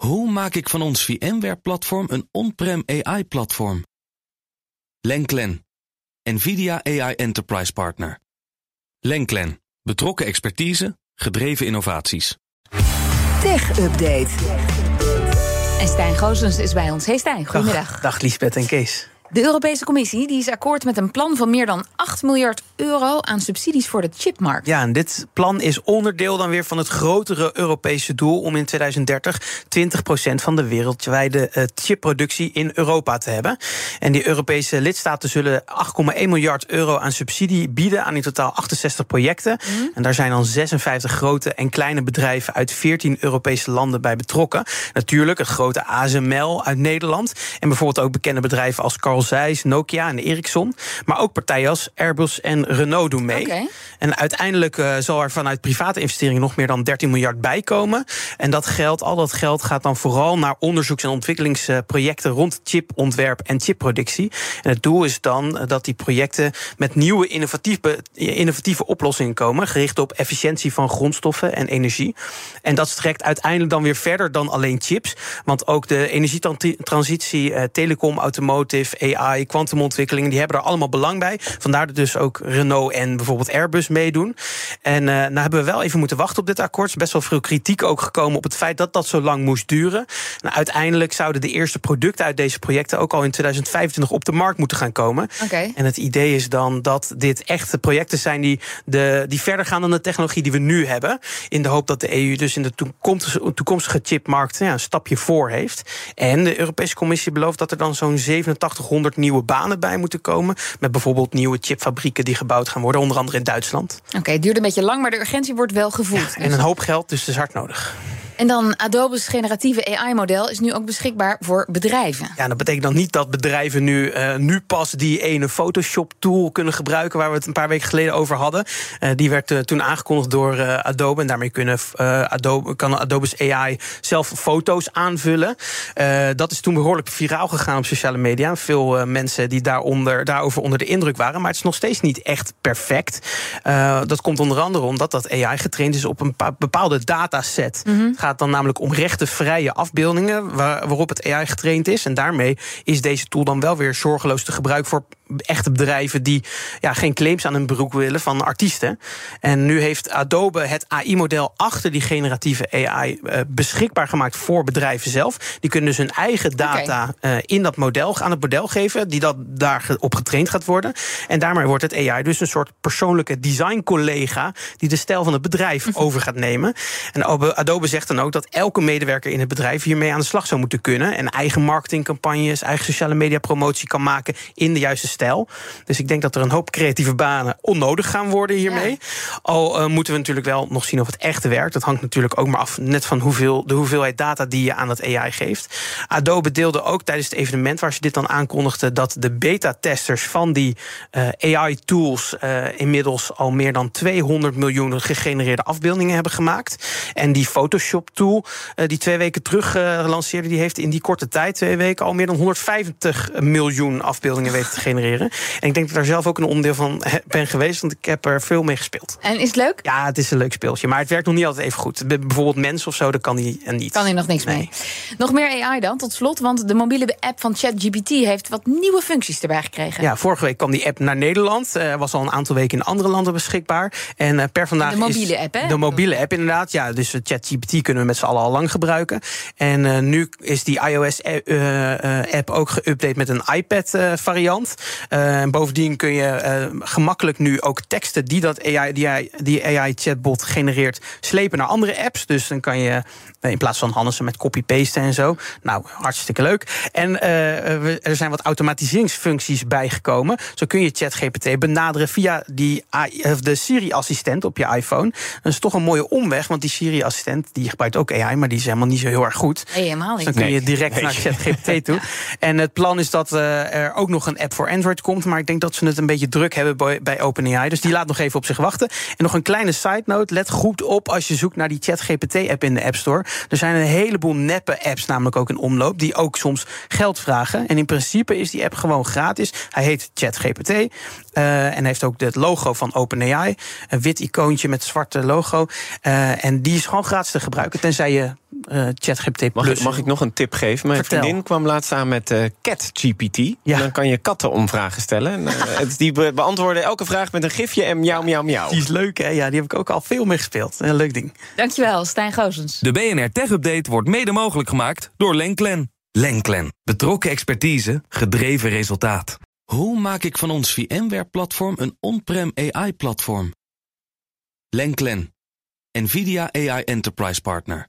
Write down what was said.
Hoe maak ik van ons VMware-platform een on-prem AI-platform? Lenklen, NVIDIA AI Enterprise Partner. Lenklen, betrokken expertise, gedreven innovaties. Tech Update. En Stijn Goosens is bij ons. Hey Stijn, goedemiddag. Dag, dag Liesbeth en Kees. De Europese Commissie die is akkoord met een plan van meer dan 8 miljard euro aan subsidies voor de chipmarkt. Ja, en dit plan is onderdeel dan weer van het grotere Europese doel om in 2030 20% van de wereldwijde eh, chipproductie in Europa te hebben. En die Europese lidstaten zullen 8,1 miljard euro aan subsidie bieden aan in totaal 68 projecten. Mhm. En daar zijn dan 56 grote en kleine bedrijven uit 14 Europese landen bij betrokken. Natuurlijk het grote ASML uit Nederland. En bijvoorbeeld ook bekende bedrijven als Carl Zeiss, Nokia en Ericsson. Maar ook partijen als Airbus en Renault doen mee. En uiteindelijk eh, zal er vanuit private investeringen nog meer dan 13 miljard bij komen. En dat geld, al dat geld gaat dan vooral naar onderzoeks- en ontwikkelingsprojecten rond chipontwerp en chipproductie. En het doel is dan eh, dat die projecten met nieuwe innovatieve, innovatieve oplossingen komen, gericht op efficiëntie van grondstoffen en energie. En dat strekt uiteindelijk dan weer verder dan alleen chips. Want ook de energietransitie, eh, telecom, automotive, AI, kwantumontwikkelingen, die hebben er allemaal belang bij. Vandaar dat dus ook Renault en bijvoorbeeld Airbus meedoen. En eh nou hebben we wel even moeten wachten op dit akkoord. Er is best wel veel kritiek ook gekomen op het feit dat dat zo lang moest duren. Nou, uiteindelijk zouden de eerste producten uit deze projecten ook al in 2025 op de markt moeten gaan komen. Oké. En het idee is dan dat dit echte projecten zijn die, de, die verder gaan dan de technologie die we nu hebben. In de hoop dat de EU dus in de toekomstige, toekomstige chipmarkt ja, een stapje voor heeft. En de Europese Commissie belooft dat er dan zo'n 8700 nieuwe banen bij moeten komen. Met bijvoorbeeld nieuwe chipfabrieken die gebouwd gaan worden, onder andere in Duitsland. Oké, het duurt een beetje lang, maar de urgentie wordt wel gevoeld. En een hoop geld, dus het is hard nodig. En dan Adobe's generatieve AI-model is nu ook beschikbaar voor bedrijven. Ja, dat betekent dan niet dat bedrijven nu, eh, nu pas die ene Photoshop-tool kunnen gebruiken waar we het een paar weken geleden over hadden. Eh, die werd eh, toen aangekondigd door Adobe. En daarmee kunnen, Adobe, kan Adobe's AI zelf foto's aanvullen. Dat is toen behoorlijk viraal gegaan op sociale media. Veel mensen die daaronder, daarover onder de indruk waren. Maar het is nog steeds niet echt perfect. Dat komt onder andere omdat dat AI getraind is op een pa- bepaalde dataset. Gaat dan namelijk om rechtenvrije afbeeldingen waar- waarop het AI getraind is. En daarmee is deze tool dan wel weer zorgeloos te gebruiken voor echte bedrijven die ja, geen claims aan hun broek willen van artiesten. En nu heeft Adobe het AI-model achter die generatieve AI eh, beschikbaar gemaakt voor bedrijven zelf. Die kunnen dus hun eigen data eh, in dat model aan het model geven, die dat daarop getraind gaat worden. En daarmee wordt het AI dus een soort persoonlijke design-collega die de stijl van het bedrijf over gaat nemen. En Adobe- Adobe zegt dan ook dat elke medewerker in het bedrijf hiermee aan de slag zou moeten kunnen. En eigen marketingcampagnes, eigen sociale media promotie kan maken in de juiste stijl. Dus ik denk dat er een hoop creatieve banen onnodig gaan worden hiermee. Al eh, moeten we natuurlijk wel nog zien of het echt werkt. Dat hangt natuurlijk ook maar af net van hoeveel, de hoeveelheid data die je aan het AI geeft. Adobe deelde ook tijdens het evenement waar ze dit dan aankondigden dat de beta-testers van die AI-tools inmiddels al meer dan 200 miljoen gegenereerde afbeeldingen hebben gemaakt. En die Photoshop-tool, eh, die twee weken terug eh, lanceerde, die heeft in die korte tijd, twee weken, al meer dan 150 miljoen afbeeldingen weten te genereren. En ik denk dat ik daar zelf ook een onderdeel van ben geweest, want ik heb er veel mee gespeeld. En is het leuk? Ja, het is een leuk speeltje, maar het werkt nog niet altijd even goed. Bij- Bijvoorbeeld mensen of zo, dat kan hij en niet. Kan hier nog niks Nee. mee. Nog meer AI dan, tot slot. Want de mobiele app van ChatGPT heeft wat nieuwe functies erbij gekregen. Ja, vorige week kwam die app naar Nederland. Eh, was al een aantal weken in andere landen beschikbaar. En eh, per vandaag De mobiele is app, hè? De mobiele app, inderdaad. Ja, dus eh, ChatGPT kunnen we met z'n allen al lang gebruiken. En nu is die iOS-app ook geüpdate met een iPad-variant. En bovendien kun je eh, gemakkelijk nu ook teksten die dat AI, die, AI die AI-chatbot genereert, slepen naar andere apps. Dus dan kan je eh, in plaats van Hannessen met copy-pasten en zo. Nou, hartstikke leuk. En eh, we- er zijn wat automatiseringsfuncties bijgekomen. Zo kun je ChatGPT benaderen via die AI of de Siri-assistent op je iPhone. Dat is toch een mooie omweg, want die Siri-assistent die gebruikt ook AI, maar die is helemaal niet zo heel erg goed. Nee, helemaal Dus dan niet. kun je direct naar ChatGPT toe. En het plan is dat eh, er ook nog een app voor Android komt. Maar ik denk dat ze het een beetje druk hebben bij, OpenAI. Dus die laat nog even op zich wachten. En nog een kleine side note. Let goed op als je zoekt naar die ChatGPT-app in de App Store. Er zijn een heleboel neppe apps namelijk ook in omloop. Die ook soms geld vragen. En in principe is die app gewoon gratis. Hij heet ChatGPT. eh, en heeft ook het logo van OpenAI. Een wit icoontje met zwarte logo. Eh, en die is gewoon gratis te gebruiken. Tenzij je uh, ChatGPT Mag, ik- mag ik nog een tip geven? Mijn Vertel. vriendin kwam laatst aan met eh CatGPT. En dan kan je katten om vragen stellen. En, eh, het- die be- beantwoorden elke vraag met een gifje en miauw, miauw, miauw. Die is leuk, hè? Ja, die heb ik ook al veel mee gespeeld. Een leuk ding. Dankjewel, Stijn Goosens. De BNR Tech Update wordt mede mogelijk gemaakt door Lenklen. Lenklen. Betrokken expertise, gedreven resultaat. Hoe maak ik van ons VMware-platform een on-prem AI-platform? Lenklen. NVIDIA AI Enterprise Partner.